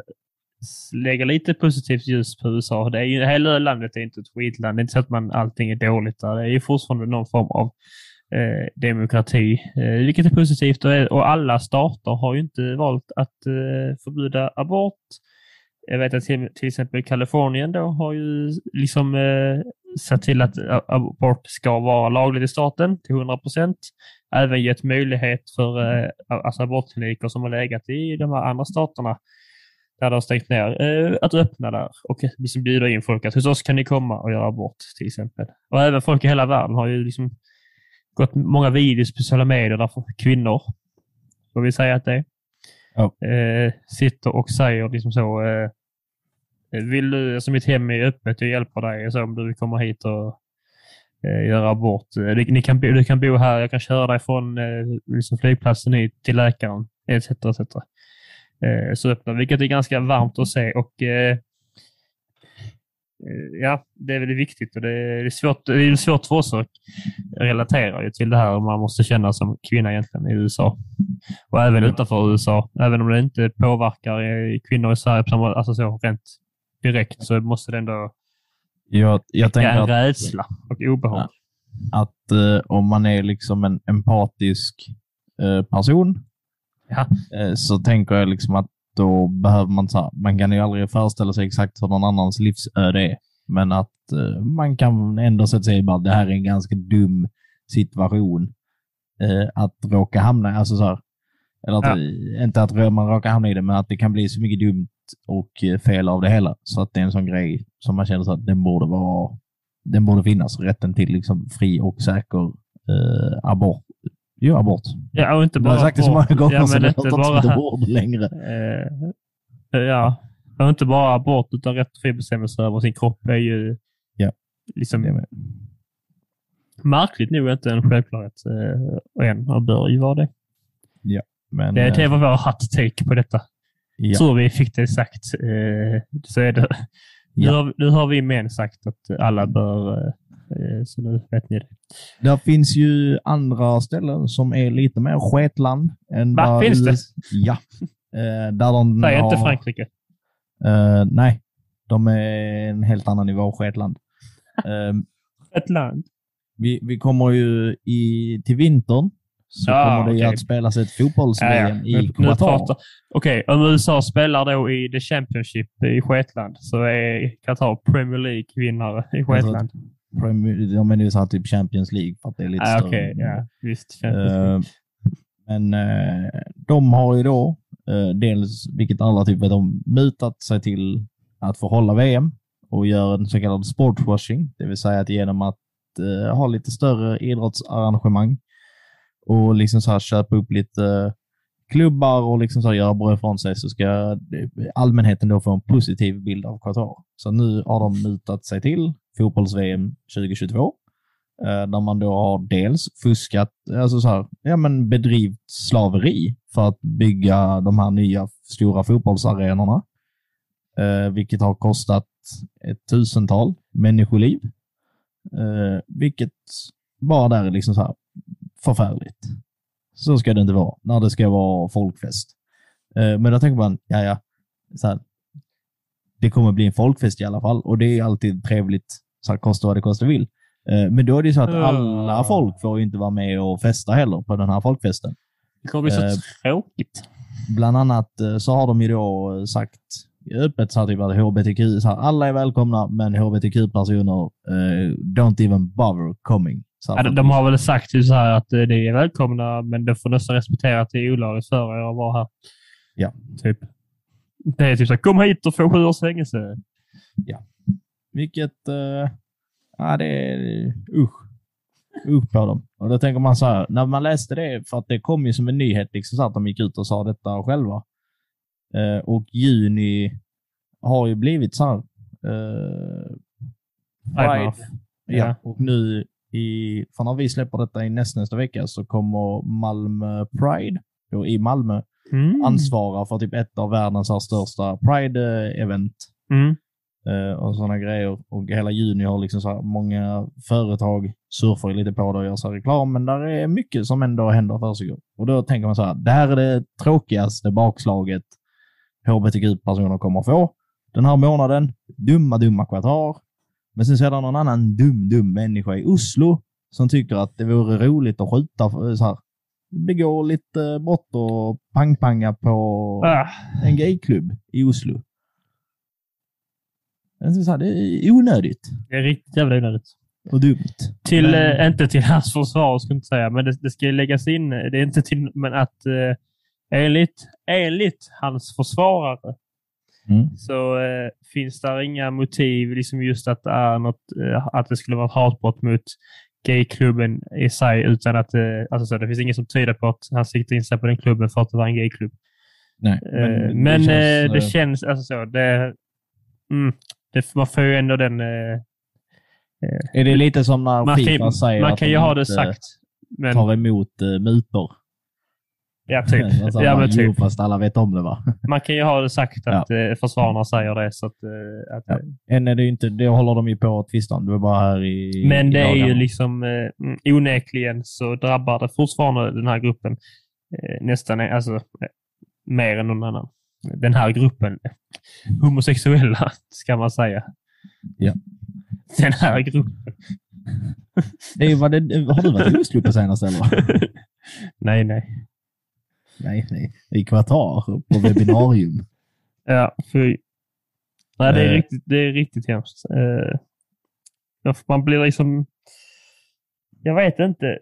lägga lite positivt ljus på USA. Det är ju, hela landet är inte ett skitland. Det är inte så att man, allting är dåligt där. Det är ju fortfarande någon form av eh, demokrati, eh, vilket är positivt. Och, och alla stater har ju inte valt att eh, förbjuda abort. Jag vet att till, till exempel Kalifornien då har ju liksom eh, sett till att abort ska vara lagligt i staten till 100 procent. Även gett möjlighet för eh, alltså abortkliniker som har legat i de här andra staterna där det har stängt ner, eh, att öppna där och liksom bjuda in folk att hos oss kan ni komma och göra abort till exempel. Och även folk i hela världen har ju liksom gått många videos på sociala medier där kvinnor, får vi säga att det är, Ja. eh, sitter och säger liksom så eh, vill du, alltså mitt hem är öppet, jag hjälper dig så om du vill komma hit och eh, göra abort. Eh, ni, kan, du kan bo här, jag kan köra dig från eh, liksom flygplatsen hit till läkaren, etc. etc. Eh, så öppnar, vilket är ganska varmt att se och eh, ja, det är väldigt viktigt och det är svårt, det är svårt för oss att relatera till det här man måste känna som kvinna egentligen i USA. Och även utanför USA. Även om det inte påverkar kvinnor i Sverige på samma, alltså så rent direkt så måste det ändå Jag, jag tänker en att, rädsla och obehag. Att eh, om man är liksom en empatisk eh, person Ja. eh, så tänker jag liksom att då behöver man så här, man kan ju aldrig föreställa sig exakt hur någon annans livsöde är. Men att eh, man kan ändå att säga bara det här är en ganska dum situation eh, att råka hamna. Alltså så här, eller att, Ja. inte att man råkar hamna i det, men att det kan bli så mycket dumt och eh, fel av det hela. Så att det är en sån grej som man känner så att den borde vara den borde finnas, rätten till liksom fri och säker eh, abort. Jo, abort. Ja, och inte bara har sagt det så abort. många gånger ja, så det låter inte som ett bara, ord längre. eh, ja, och inte bara abort utan rätt och fri bestämmelse över sin kropp är ju Ja. liksom är märkligt nog inte en självklarhet eh, än och bör ju vara det. Men, Det, det eh, var vår hot take på detta. ja, tror vi fick det sagt. Eh, så är det. Nu, Ja. har, nu har vi män sagt att alla bör, eh, eh, så nu vet ni det. Där finns ju andra ställen som är lite mer sketland. Än Va, vad finns det? Ja. Eh, där de Säg inte Frankrike. Eh, nej, de är en helt annan nivå sketland. Eh, Ett land. vi, vi kommer ju i, till vintern så Ja, kommer det okej. att spelas ett fotbolls-VM Ja, i nu- nu Qatar. Okej, om USA spelar då i The Championship i Sketland så är Qatar Premier League-vinnare i Sketland. Premier- De är ju så här typ Champions League för att det är lite Ah, större. Okej, ja, visst. Champions Eh, League. men eh, de har ju då, eh, dels, vilket alla typ vet om, mutat sig till att få hålla VM och göra en så kallad sportswashing. Det vill säga att genom att eh, ha lite större idrottsarrangemang och liksom så här köpa upp lite klubbar och liksom så här göra bra ifrån sig så ska allmänheten då få en positiv bild av Qatar. Så nu har de mutat sig till fotbolls-VM 2022 eh, där man då har dels fuskat, alltså så här, ja men bedrivit slaveri för att bygga de här nya stora fotbollsarenorna, eh, vilket har kostat ett tusental människoliv, eh, vilket bara där är liksom så här förfärligt. Så ska det inte vara när det ska vara folkfest. Eh, men då tänker man, ja ja, så här, det kommer bli en folkfest i alla fall och det är alltid trevligt, så här, kosta vad det kosta vill. Eh, men då är det så att alla folk får inte vara med och festa heller på den här folkfesten. Det kommer bli så Eh, tråkigt. Bland annat så har de ju då sagt öppet så här, typ att HBTQ, så här, alla är välkomna, men HBTQ-personer eh, don't even bother coming. Ja, de, har väl sagt ju så här att eh, det är välkomna, men det får nästan respektera att det är olagligt för er att vara här. Ja. Typ. Det är typ så här, kom hit och få sju års fängelse. Vilket, eh, ja det är usch. Usch på dem. Och då tänker man så här, när man läste det, för att det kom ju som en nyhet, liksom så att de gick ut och sa detta själva. Eh, och juni har ju blivit så här, eh, Pride. Ja. Ja. Och nu, i, för när vi släpper detta i nästnästa vecka, så kommer Malmö Pride då i Malmö Mm. ansvara för typ ett av världens här största Pride-event Mm. eh, och sådana grejer. Och hela juni har liksom så här, många företag surfar lite på det och gör så reklam, men där är mycket som ändå händer för sig. Och då tänker man så här, det här är det tråkigaste bakslaget hbtq-personer kommer få den här månaden. Dumma, dumma Qatar. Men sen så är det någon annan dum, dum människa i Oslo som tycker att det vore roligt att skjuta, eh, så här, begå lite brott och pang-panga på Ah, en gayklubb i Oslo. Så här, Det är onödigt det är riktigt jävla onödigt. och dumt. Till, Men- eh, inte till hans försvar, ska jag inte säga, men det, det ska ju läggas in. Det är inte till, men att eh, enligt, enligt hans försvarare Mm. så eh, finns där inga motiv, liksom just att det, är något, eh, att det skulle vara ett hatbrott mot gayklubben i sig, utan att eh, alltså så, det finns inget som tyder på att han siktar in sig på den klubben för att det var en gayklubb. Nej, Eh, Men, det det, känns, känns, eh, alltså så, det, mm, det, man får ju ändå den... Eh, Är det lite som när man Fifa säger man att kan de ju ha det sagt, men tar emot uh, mutor? Ja, typ. Alltså, ja, men Jo, typ. fast alla vet om det va? Man kan ju ha det sagt att eh, försvararna säger det. Så att, eh, att, Ja. Än är det inte, det håller de ju på att tvista om. Du är bara här i Men i det är ju dagarna. liksom eh, mm, onekligen så drabbar det fortfarande den här gruppen eh, nästan eh, alltså, mer än någon annan. Den här gruppen homosexuella, ska man säga. Ja. Den här gruppen. Det är vad det, har du varit i Oslo på senaste eller? nej, nej. Nej, nej. I Qatar på webbinarium. Ja, fy. Nej, det är, Eh. riktigt, det är riktigt hemskt. Eh, man blir liksom... Jag vet inte.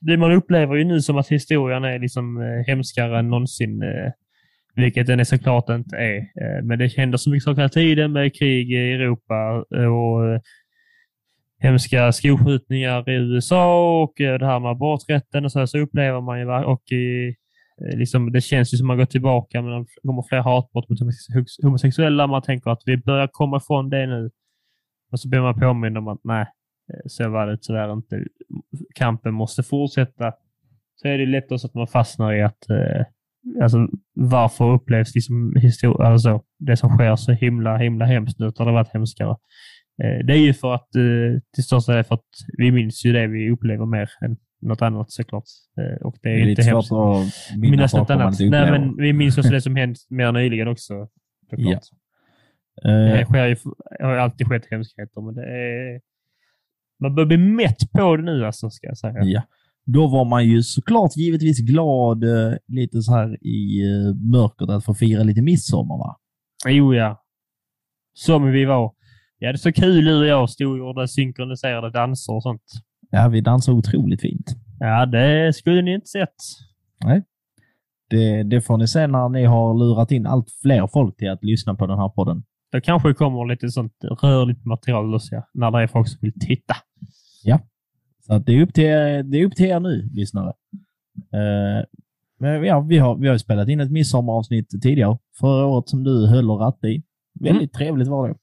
Det man upplever ju nu som att historien är liksom eh, hemskare än någonsin. Vilket den är såklart inte är. Men det händer så mycket saker hela tiden med krig i Europa och hemska skolskjutningar i USA och det här med aborträtten och så, så upplever man ju och i, Eh, liksom, det känns ju som att man går tillbaka men det kommer fler hatbrott mot homosexuella. Man tänker att vi börjar komma ifrån det nu. Och så blir man påmind om att nej, eh, så var det tyvärr inte. Kampen måste fortsätta. Så är det lätt också att man fastnar i att eh, alltså, varför upplevs liksom histor- alltså, det som sker så himla, himla hemskt nu, det har varit hemskare. Eh, Det är ju för att, eh, till största del för att vi minns ju det vi upplever mer än något annat såklart. Eh, Och det är, Det är inte hemskt. att minnas något annat. Nej, men vi minns också det som hänt mer nyligen också. såklart. Ja. Eh, Det sker ju, har ju alltid skett hemskheter, men det är... Man börjar bli mätt på det nu, alltså, ska jag säga. Ja. Då var man ju såklart givetvis glad eh, lite så här i eh, mörkret att få fira lite midsommar va? Jo, ja. Som vi var. Ja, det är så kul du och jag stod och gjorde synkroniserade danser och sånt. Ja, vi dansar otroligt fint. Ja, det skulle ni inte sett. Det, det får ni se när ni har lurat in allt fler folk till att lyssna på den här podden. Då kanske det kommer lite sånt rörligt material också, ja, när det är folk som vill titta. Så att det, är upp till, er- det är upp till er nu, lyssnare. Eh, men ja, vi har, vi har spelat in ett midsommaravsnitt tidigare, förra året som du höll och ratt i. Väldigt trevligt var det.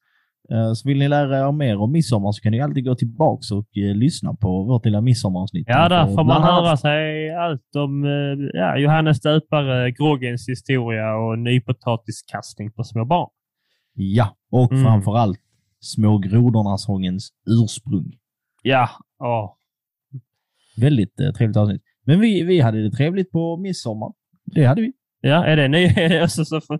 Eh, så vill ni lära er mer om midsommar så kan ni alltid gå tillbaka och eh, lyssna på vårt lilla midsommaravsnitt. Ja, där får man annat- höra sig allt om eh, ja, Johannes Döpare, groggens historia och nypotatiskastning på små barn. Ja, och Mm. framför allt Små grodorna-sångens ursprung. Ja, ja. Väldigt eh, trevligt avsnitt. Men vi, vi hade det trevligt på midsommar. Det hade vi. ja är det ny alltså, så för,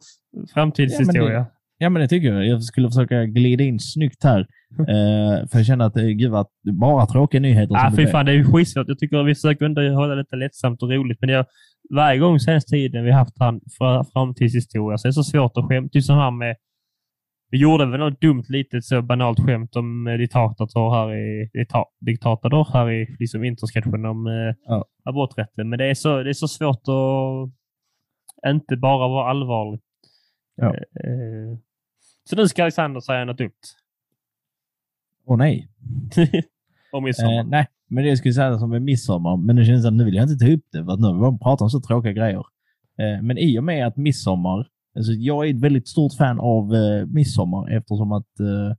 framtidshistoria? Ja, men det tycker jag. Jag skulle försöka glida in snyggt här. Eh, för jag känner att, eh, gud vad, bara tråkiga nyheter. Ja, som fy fan, det är ju skitsvårt. Jag tycker att vi försöker underhålla lite lättsamt och roligt, men är, varje gång senaste tiden vi haft han för framtidshistoria så är det så svårt att skämta. Typ som här med vi gjorde väl något dumt litet så banalt skämt om eh, diktator här i dikta, diktator här i liksom intersketchen om eh, Ja. aborträtten. Men det är, så, det är så svårt att inte bara vara allvarlig. Ja. Eh, så nu ska Alexander säga något dumt. Åh nej. om midsommar. Eh, nej, men det jag skulle säga som är midsommar, men det känns att nu vill jag inte ta upp det, för att nu har vi pratat om så tråkiga grejer. Eh, men i och med att midsommar, alltså jag är ett väldigt stort fan av eh, midsommar eftersom att eh,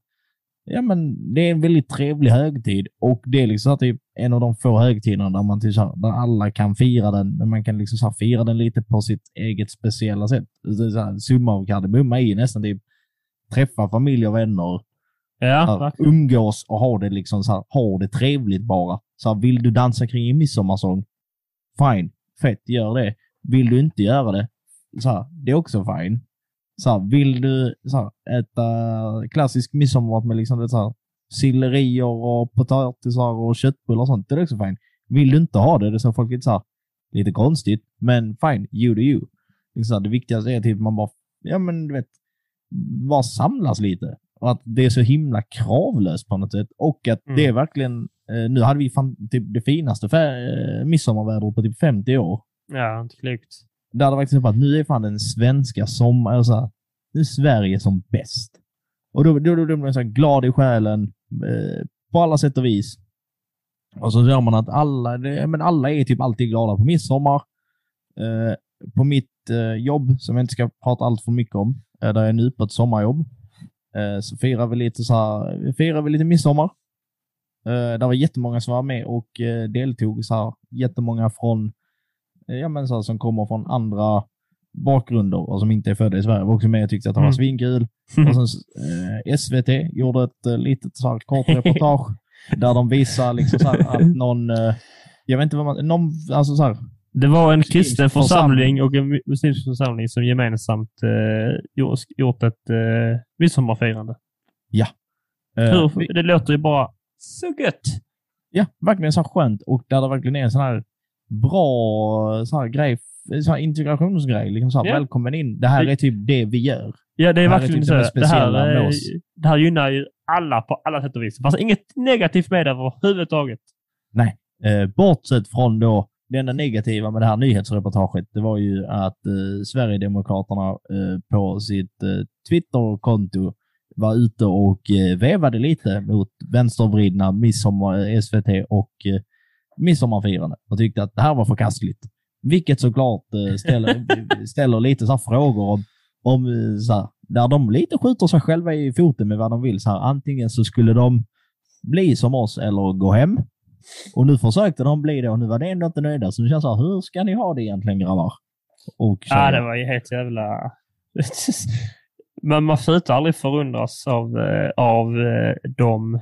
ja, men det är en väldigt trevlig högtid och det är liksom typ en av de få högtiderna där, man typ här, där alla kan fira den, men man kan liksom så här fira den lite på sitt eget speciella sätt. Så här, summa av kardemumma i nästan typ träffa familj och vänner, ja, umgås och ha det liksom så här, ha det trevligt bara. Så här, vill du dansa kring en midsommarsång? Fine, fett, gör det. Vill du inte göra det? Så här, det är också fine. Så vill du så äta klassisk midsommarmat med liksom så här, sillerier och potatisar och köttbullar och sånt, det är också fine. Vill du inte ha det, det är så folk lite så här, lite konstigt, men fine, you do you. Liksom det viktigaste är typ man bara, ja men du vet, bara samlas lite. Och att det är så himla kravlöst på något sätt. Och att Mm. det är verkligen... Eh, nu hade vi fan, typ det finaste fä- eh, midsommarvädret på typ 50 år. Ja, inte klokt. Där det faktiskt var att nu är fan den svenska sommaren... Alltså, nu är Sverige som bäst. Och då, då, då, då blir man så här glad i själen eh, på alla sätt och vis. Och så gör man att alla, det, men alla är typ alltid glada på midsommar. Eh, på mitt eh, jobb, som jag inte ska prata allt för mycket om, där jag är nu på ett sommarjobb, eh, så firar vi lite så här, firar vi lite midsommar. Eh, där var jättemånga som var med och eh, deltog. Så här, jättemånga från, eh, ja, men så här, som kommer från andra bakgrunder och som inte är födda i Sverige var också med och tyckte att det var Mm. svinkul. Och sen eh, SVT gjorde ett eh, litet så här, kort reportage där de visar liksom så här, att någon, eh, jag vet inte vad man, någon, alltså så här, Det var en kristen församling. och en muslimsk församling som gemensamt eh, gjort, ett eh, midsommarfirande. eh, Hur, det låter ju bara så gött. Ja, verkligen så skönt och där det verkligen är en sån här bra så här grej, så här integrationsgrej. Liksom så här, Ja. Välkommen in. Det här Det- är typ det vi gör. Ja, det är Det här är verkligen typ så. det Det här, eh, det här gynnar ju alla på alla sätt och vis. Fast inget negativt med det överhuvudtaget. Eh, bortsett från då det enda negativa med det här nyhetsreportaget, det var ju att eh, Sverigedemokraterna eh, på sitt eh, Twitterkonto var ute och eh, vevade lite mot vänstervridna midsommar, eh, SVT och eh, midsommarfirande och tyckte att det här var förkastligt. Vilket såklart eh, ställer, ställer lite så här frågor om, om eh, så här, där de lite skjuter sig själva i foten med vad de vill. Så här, antingen så skulle de bli som oss eller gå hem. Och nu försökte de bli det och nu var det ändå inte nöjda. Så nu känns det så här, hur ska ni ha det egentligen grabbar? Och Ja, det var ju helt jävla... Men man slutar aldrig förundras av, eh, av eh, dem.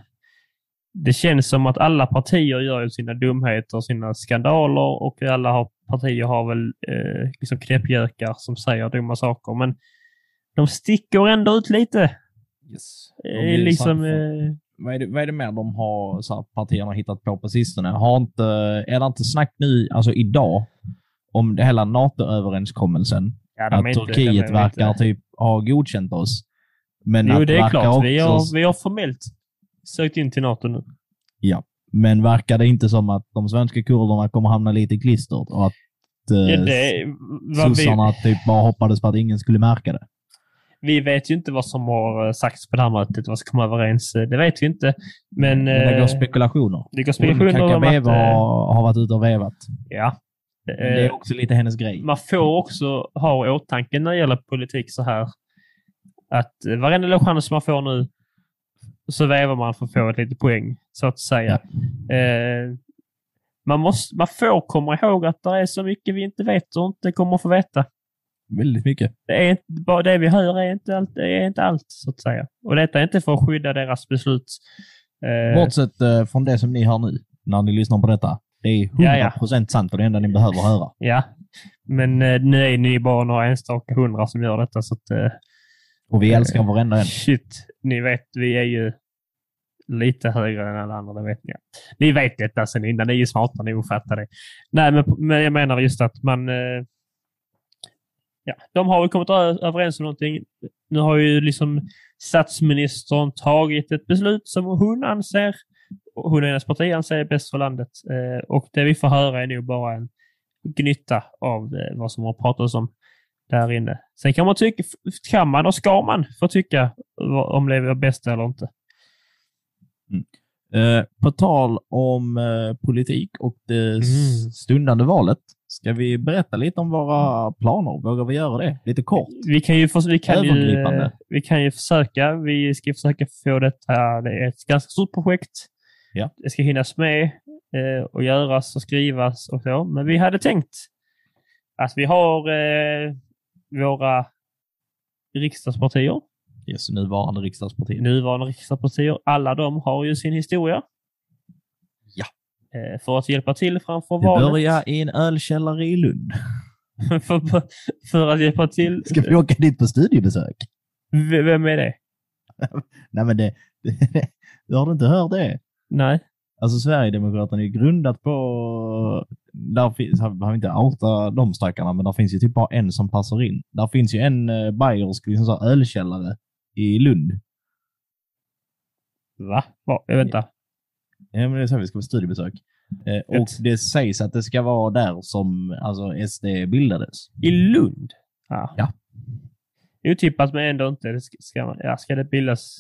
Det känns som att alla partier gör sina dumheter, sina skandaler och alla har, partier har väl eh, liksom knäppjökar som säger dumma saker. Men de sticker ändå ut lite. Yes. Eh, De liksom, vad, är det, vad är det mer de har, så här, partierna hittat på på sistone? Har inte, är det inte snack nu, alltså idag, om det hela NATO-överenskommelsen? ja, att inte- Turkiet verkar inte- typ ha godkänt oss. Men Jo, att det är klart. Vi också- har, vi har formellt sökt in till NATO nu. Ja, men verkar det inte som att de svenska kurderna kommer hamna lite i klistret och att eh, Ja, det, vad vi, sossarna typ bara hoppades på att ingen skulle märka det? Vi vet ju inte vad som har eh, sagts på det här mötet, vad som kom överens. eh, Det vet vi inte. Men det eh, går spekulationer. det går spekulationer om att... Eh, har varit ute och vevat. Ja. Men Det är också lite hennes grej. Man får också ha i åtanke när det gäller politik så här att varenda lilla chans man får nu så vävar man för att få ett litet poäng, så att säga. Eh, man, måste, man får komma ihåg att det är så mycket vi inte vet och inte kommer att få veta. Väldigt mycket. Det, är inte, bara det vi hör är inte, allt, det är inte allt, så att säga. Och detta är inte för att skydda deras beslut. Eh, Bortsett eh, från det som ni hör nu, när ni lyssnar på detta. Det är 100% Ja, ja. sant och det enda ni behöver höra. Ja, men eh, nu är ni bara några enstaka hundra som gör detta, så att Och vi älskar varenda en. Shit, ni vet, vi är ju lite högre än alla andra, det vet ni. Ni vet detta sen innan, ni är ju smarta, ni fattar det. Nej, men, men jag menar just att man... Ja, de har ju kommit överens om någonting. Nu har ju liksom statsministern tagit ett beslut som hon anser, hon och hennes parti anser är bäst för landet. Eh, och det vi får höra är nog bara en gnytta av eh, vad som har pratats om där inne. Sen kan man tycka, kan man och ska man få tycka om det är bäst eller inte. Eh, på tal om eh, politik och det Mm. stundande valet. Ska vi berätta lite om våra planer? Vågar vi göra det? Lite kort. Vi kan ju, vi kan ju, vi kan ju försöka. Vi ska försöka få detta. Det är ett ganska stort projekt. Ja. Det ska hinnas med eh, och göras och skrivas och så. Men vi hade tänkt att vi har eh, våra riksdagspartier, Yes, nuvarande riksdagsparti. nuvarande riksdagspartier. Alla de har ju sin historia. Eh, för att hjälpa till framför Det valet. börjar i en ölkällare i Lund. för, för att hjälpa till. Ska vi åka dit på studiebesök? V- Vem är det? Nej, men det, det, har du inte hört det? Nej. Alltså Sverigedemokraterna är grundat på... Där finns, jag behöver inte outa de stackarna, men där finns ju typ bara en som passar in. Där finns ju en uh, bayersk liksom så ölkällare i Lund. Va? Va? Jag vänta. Ja, men det är så vi ska på studiebesök. Eh, och det sägs att det ska vara där som alltså, SD bildades. I Lund? Ja. Ja. Otippat men ändå inte. Det ska, ska, ja, ska det bildas?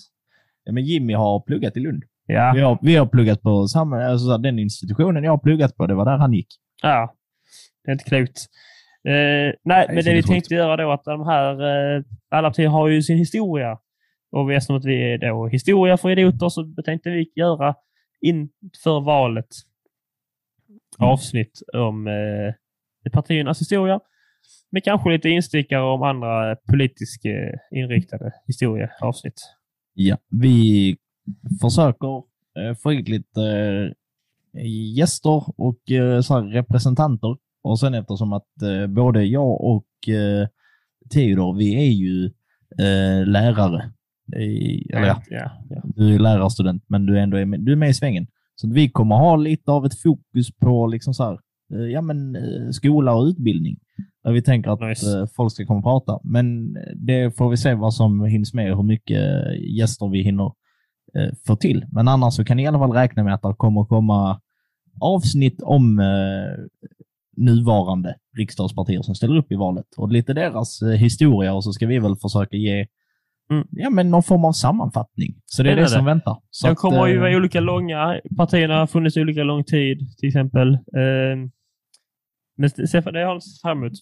Ja, men Jimmy har pluggat i Lund. Vi Ja. har, vi har pluggat på samma, alltså, den institutionen jag har pluggat på, det var där han gick. ja. Det är inte klokt. Eh, nej, men det vi tänkte göra då att de här, eh, alla partier har ju sin historia. Och vi eftersom att vi är då historia för idioter så tänkte vi göra inför valet avsnitt om eh, partiernas historia. men kanske lite instickare om andra politiskt eh, inriktade historieavsnitt. Ja, vi försöker eh, få hit lite eh, gäster och eh, så här, representanter. Och sen eftersom att eh, både jag och eh, Theodor, vi är ju eh, lärare. I, eller ja, ja, ja. du är lärarstudent, men du är ändå är med, du är med i svängen. Så vi kommer ha lite av ett fokus på liksom så här, eh, ja, men, eh, skola och utbildning. Där vi tänker att Nice. eh, folk ska komma och prata. Men det får vi se vad som hinns med och hur mycket gäster vi hinner få till. Men annars så kan ni i alla fall räkna med att det kommer komma avsnitt om nuvarande riksdagspartier som ställer upp i valet och lite deras historia och så ska vi väl försöka ge Mm. ja, men någon form av sammanfattning. Så det är det, Spännande. som väntar. Så De att, kommer ju eh, vara olika långa. Partierna har funnits olika lång tid, till exempel. Eh, Men Stefan, det sett fram emot.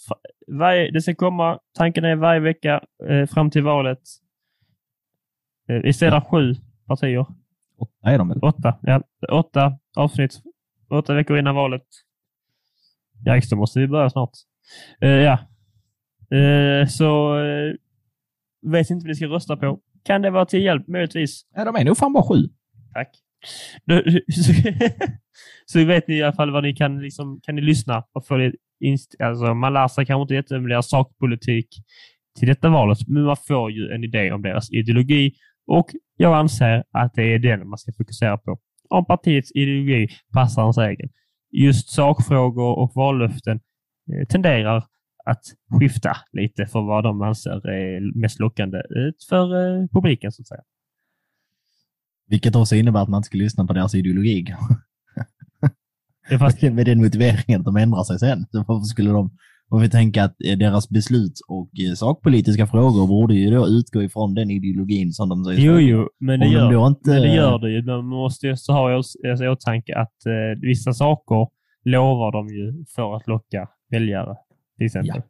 Varje, det ska komma, tanken är varje vecka eh, fram till valet. Eh, istället av sju partier. Åtta är de väl? Åtta. Ja, åtta avsnitt. Åtta veckor innan valet. Yikes, då måste vi börja snart. Ja. Så vet inte vad ni ska rösta på. Kan det vara till hjälp möjligtvis? Ja, de är nog fan bara sju. Tack. Nu- Så, så vet ni i alla fall vad ni kan, liksom, kan ni lyssna och inst- alltså, Man lär sig kanske inte jättemycket sakpolitik till detta valet, men man får ju en idé om deras ideologi och jag anser att det är den man ska fokusera på. Om partiets ideologi passar ens egen. Just sakfrågor och vallöften eh, tenderar att skifta lite för vad de anser är mest lockande eh, för eh, publiken så att säga. Vilket också innebär att man inte ska lyssna på deras ideologi. Det är fast Med den motiveringen att de ändrar sig sen. Så varför skulle de Och vi tänker att eh, deras beslut och eh, sakpolitiska frågor borde ju då utgå ifrån den ideologin som de säger. Jo, jo, men det, Om de gör, då inte- men det gör det ju. Man måste ju så ha i åtanke att eh, vissa saker lovar de ju för att locka väljare, till exempel.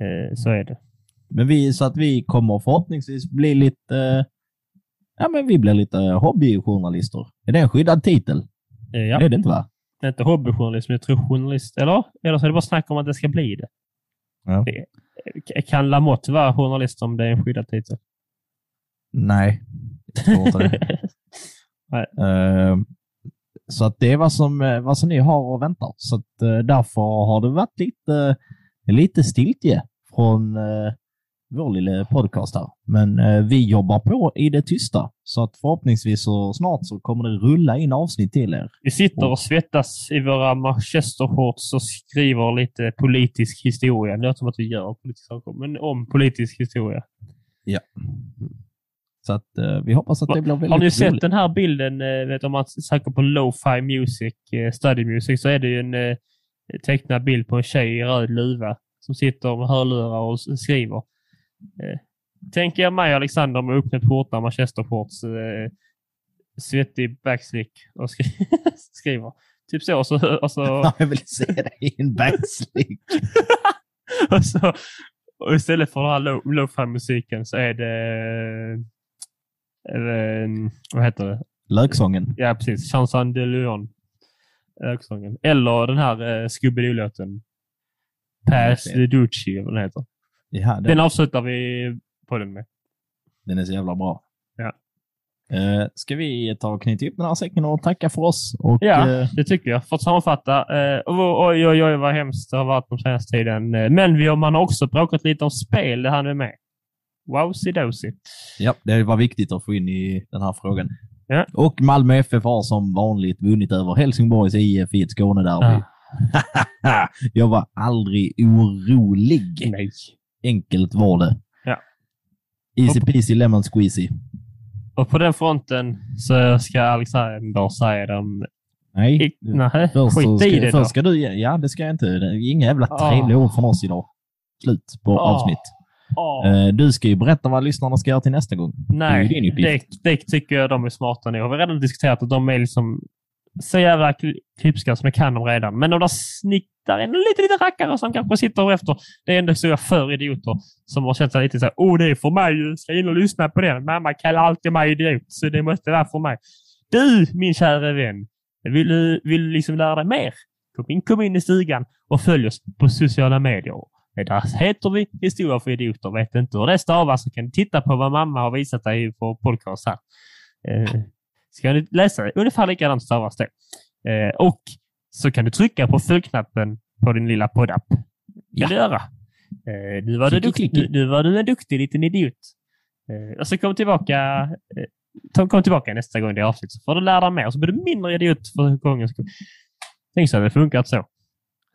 Eh, så är det. Men vi, så att vi kommer förhoppningsvis bli lite, eh, ja men vi blir lite hobbyjournalister. Är det en skyddad titel? Eh, ja. Det är det inte va? Det är inte hobbyjournalism, jag tror journalist. Eller? Eller så är det bara snack om att det ska bli det. Ja. det eh, kan Lamotte vara journalist om det är en skyddad titel? Nej, jag tror inte det. Eh, så att det är vad som, eh, vad som ni har att vänta. Så att, eh, därför har det varit lite, lite stiltje från eh, vår lilla podcast här. Men eh, vi jobbar på i det tysta. Så att förhoppningsvis så snart så kommer det rulla in avsnitt till er. Vi sitter och svettas i våra manchestershorts och skriver lite politisk historia. Det låter som att vi gör politiska saker, men om politisk historia. Så att eh, vi hoppas att det blir väldigt Har ni sett roligt. den här bilden? eh, Vet, om man söker på lo-fi music, eh, study music, så är det ju en eh, tecknad bild på en tjej i röd luva som sitter med hörlurar och skriver. Eh, Tänker jag mig Alexander med uppknäppt skjorta, manchestershorts, eh, svettig backslick och skri- skriver. Typ så. så och så Jag vill se dig i en backslick. och, så, och istället för den här lo- lo-fi musiken så är det, eh, vad heter det? Löksången. Ja, precis. Chanson de Leon. Öksången. Eller den här uh, Scooby-Doo-låten. Pass the Ducci, vad den heter. Ja, den, avslutar vi på den med. den är så jävla bra. Ja. Eh, ska vi ta och knyta upp den här säcken och tacka för oss? Och, Ja, eh, det tycker jag. För att sammanfatta. Uh, oj, oj, oj, vad hemskt det har varit den senaste tiden. Eh, men vi har, man har också bråkat lite om spel, det hann vi med. Wowsy dozy. Ja, det var viktigt att få in i den här frågan. Ja. Och Malmö FF har som vanligt vunnit över Helsingborgs IF i ett Skånederby. Ah. Jag var aldrig orolig. Nej. Enkelt var det. Ja. Easy peasy lemon squeezy. Och på den fronten så ska Alexander säga dem... Nej. Nej, Först, skit i det först ska du... Ja, det ska jag inte. Inga jävla Ah. trevliga ord från oss idag. Slut på Ah. avsnitt. Eh, Du ska ju berätta vad lyssnarna ska göra till nästa gång. det är Nej, din det, det tycker jag de är smarta. Har vi redan diskuterat att de är liksom så jävla kli- klipska som de kan dem redan. Men de där snittar en lite, lite rackare som kanske sitter efter. Det är ändå så jag för idioter som har känt sig lite så här, oh det är för mig ju. Ska in och lyssna på den. Mamma kallar alltid mig idiot, så det måste vara för mig. Du, min kära vän, vill du vill du liksom lära dig mer? Kom in, kom in i stugan och följ oss på sociala medier. Där heter vi Historia för idioter. Vet inte hur det stavas så kan du titta på vad mamma har visat dig på podcast här. Eh, ska du läsa det? Ungefär likadant stavas det. Eh, och så kan du trycka på följknappen på din lilla poddapp. Det Ja. kan du göra. Eh, nu, var du duktig, nu, nu var du en duktig liten idiot. Eh, och så kom tillbaka eh, kom tillbaka nästa gång det är avsnitt så får du lära dig mer. Så blir du mindre idiot för gångens skull. Tänk så hade det funkat så.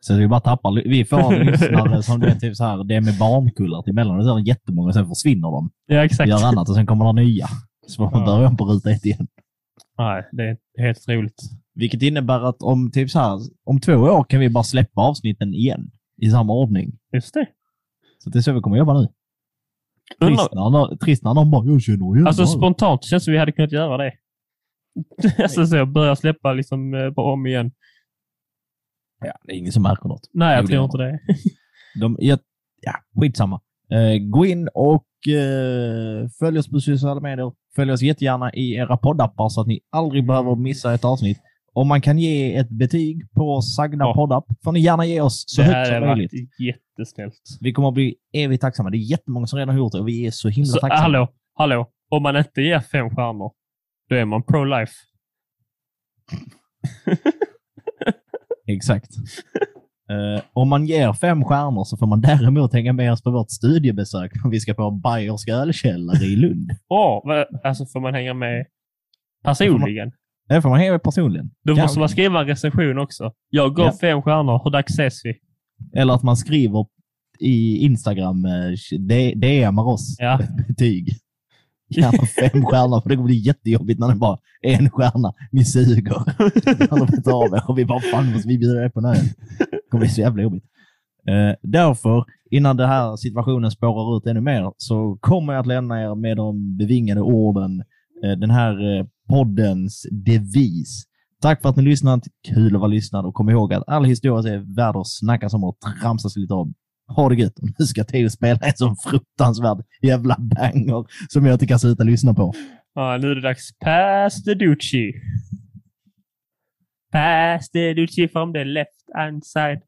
Så vi bara tappar. Vi får lyssnare som det är typ så här, det är med barnkullar till emellan. Det är jättemånga, sen försvinner de. Ja, exakt. Gör annat och sen kommer det nya. Så man Ja. börja om på ruta ett igen. Nej, det är helt roligt. Vilket innebär att om, typ så här, om två år kan vi bara släppa avsnitten igen i samma ordning. Just det. Så det är så vi kommer jobba nu. Trist när, någon- bara, jag känner igen Alltså det." spontant känns det som vi hade kunnat göra det. alltså så, börja släppa liksom eh, bara om igen. Ja, Det är ingen som märker något. Nej, jag tror inte det. De, ja, skitsamma. Eh, gå in och eh, följ oss på sociala medier. Följ oss jättegärna i era poddappar så att ni aldrig behöver missa ett avsnitt. Om man kan ge ett betyg på sagda Ja. poddapp får ni gärna ge oss så det högt som möjligt. jättesnällt. Vi kommer att bli evigt tacksamma. Det är jättemånga som redan har gjort det och vi är så himla Så, tacksamma. hallå, hallå. Om man inte ger fem stjärnor, då är man pro-life. Exakt. Eh, om man ger fem stjärnor så får man däremot hänga med oss på vårt studiebesök när vi ska på Bayerska ölkällare i Lund. Åh, vad- alltså får man hänga med personligen? Det får man hänga med personligen. Då Ja, måste man skriva en recension också. Jag gav Ja. fem stjärnor. Hur dags ses vi? Eller att man skriver i Instagram, eh, DMar oss Ja. betyg. Gärna fem stjärnor, för det kommer bli jättejobbigt när det bara är en stjärna. Ni suger. Vet av er och vi bara, fan måste vi bjuda er på en öl? Det kommer bli så jävla jobbigt. Eh, därför, innan den här situationen spårar ut ännu mer, så kommer jag att lämna er med de bevingade orden, eh, den här eh, poddens devis. Tack för att ni lyssnat. Kul att vara lyssnad och kom ihåg att all historia är värd att snackas om och tramsas lite om. Ha det gött nu ska Theo spela en sån fruktansvärd jävla banger som jag inte kan sluta lyssna på. Ja, nu är det dags. Pass the Ducci. Pass the Ducci from the left hand side.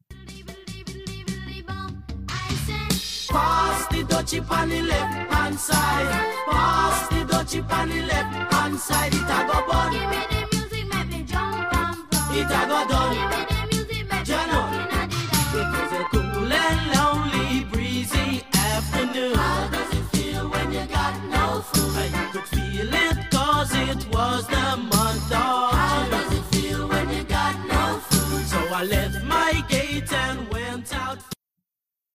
Pass the dutchie on the left hand side. Pass the dutchie on the left hand side. It a go bun. From. It a go done. Cool and lonely, breezy afternoon. How does it feel when you got no food? I could feel it cause it was the